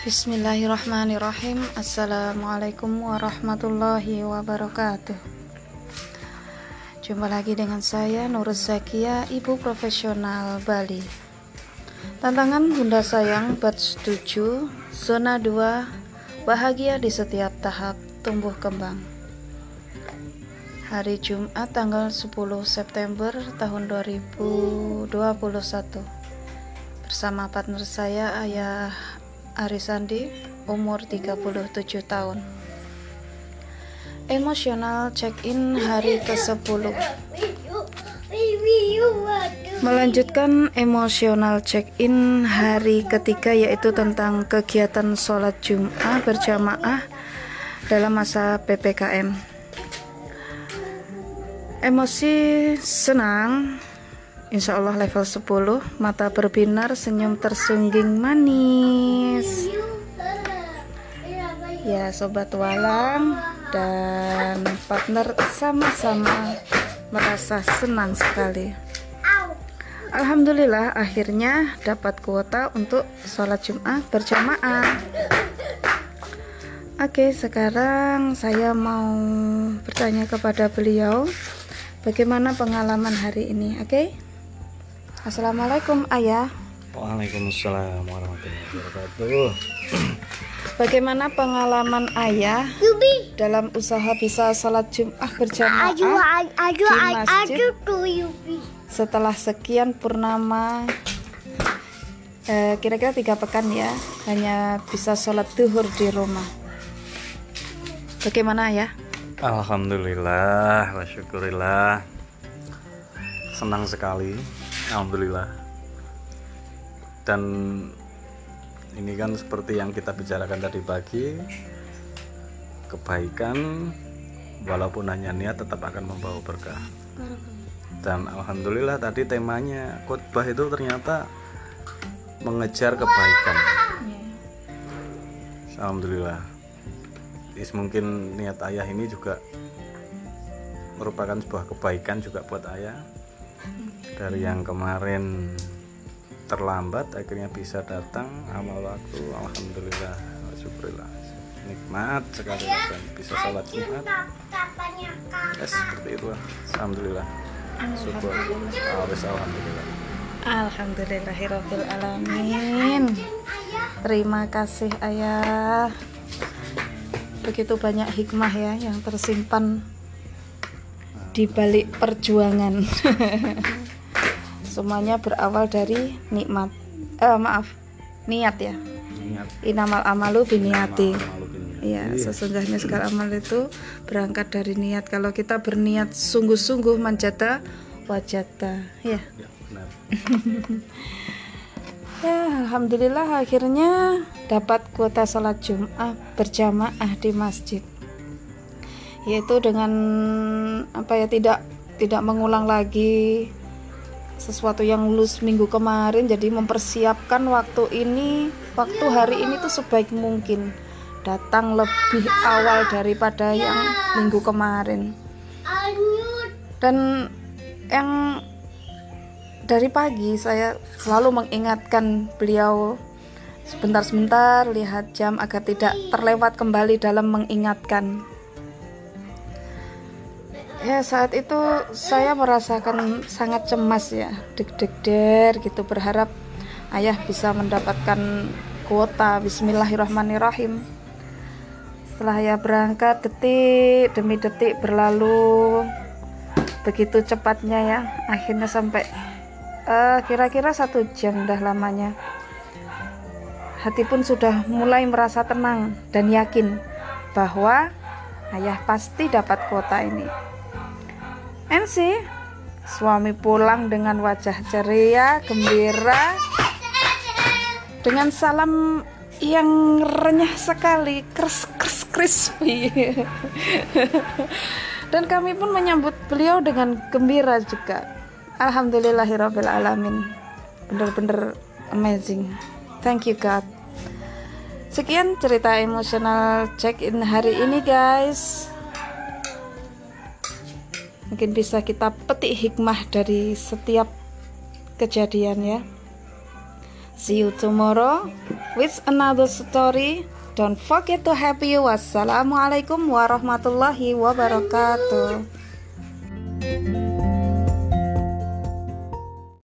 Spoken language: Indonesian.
Bismillahirrahmanirrahim. Assalamualaikum warahmatullahi wabarakatuh. Jumpa lagi dengan saya Nur Zakia, Ibu Profesional Bali. Tantangan Bunda Sayang batch 7 Zona 2 Bahagia di setiap tahap tumbuh kembang. Hari Jumat tanggal 10 September tahun 2021 Bersama partner saya Ayah Arisandi umur 37 tahun. Emosional check-in hari ke-10 Melanjutkan emosional check-in hari ketiga yaitu tentang kegiatan sholat Jum'ah berjamaah dalam masa PPKM Emosi senang Insya Allah level 10 Mata berbinar Senyum tersungging manis. Ya sobat walang Dan partner sama-sama Merasa senang sekali. Alhamdulillah akhirnya dapat kuota untuk sholat Jum'ah berjamaah. Oke sekarang saya mau bertanya kepada beliau bagaimana pengalaman hari ini? Oke? okay? Assalamualaikum ayah. Waalaikumsalam warahmatullahi wabarakatuh. Bagaimana pengalaman ayah dalam usaha bisa sholat Jum'ah berjamaah di masjid? setelah sekian purnama eh, kira-kira eh, tiga pekan ya hanya bisa sholat duhur di rumah. Bagaimana ya Alhamdulillah, syukurillah. Senang sekali, Alhamdulillah. Dan ini kan seperti yang kita bicarakan tadi pagi Kebaikan walaupun hanya niat tetap akan membawa berkah. Dan Alhamdulillah tadi temanya khutbah itu ternyata mengejar kebaikan. Alhamdulillah. Is mungkin niat ayah ini juga merupakan sebuah kebaikan juga buat ayah dari yang kemarin terlambat akhirnya bisa datang. Amal waktu alhamdulillah syukurillah. Nikmat sekali dan bisa sholat jumat. ya seperti itu alhamdulillah. Syukur. Alhamdulillah. Alhamdulillahirobbilalamin. Terima kasih ayah. Begitu banyak hikmah ya yang tersimpan di balik perjuangan. Semuanya berawal dari nikmat eh, maaf niat ya. Niat. inamal amalu biniati ya sesungguhnya segala amal itu berangkat dari niat. Kalau kita berniat sungguh-sungguh manjata wajata. Ya, ya ya alhamdulillah akhirnya dapat kuota sholat Jumat berjamaah di masjid yaitu dengan apa ya tidak tidak mengulang lagi sesuatu yang lulus minggu kemarin. Jadi mempersiapkan waktu ini waktu hari ini tuh sebaik mungkin. Datang lebih awal daripada yang minggu kemarin. Dan yang dari pagi saya selalu mengingatkan beliau sebentar-sebentar lihat jam agar tidak terlewat kembali dalam mengingatkan. Ya saat itu saya merasakan sangat cemas ya, deg-deg gitu berharap ayah bisa mendapatkan kuota. Bismillahirrahmanirrahim. Setelah ya berangkat detik demi detik berlalu. Begitu cepatnya ya, akhirnya sampai eh, kira-kira satu jam dah lamanya. Hati pun sudah mulai merasa tenang dan yakin bahwa ayah pasti dapat kuota ini MC suami pulang dengan wajah ceria gembira dengan salam yang renyah sekali kris kris crispy dan kami pun menyambut beliau dengan gembira juga alamin. Bener-bener amazing. Thank you God. Sekian cerita emosional check-in hari ini guys. Mungkin bisa kita petik hikmah dari setiap kejadian ya. See you tomorrow with another story. Don't forget to happy you. Wassalamualaikum warahmatullahi wabarakatuh.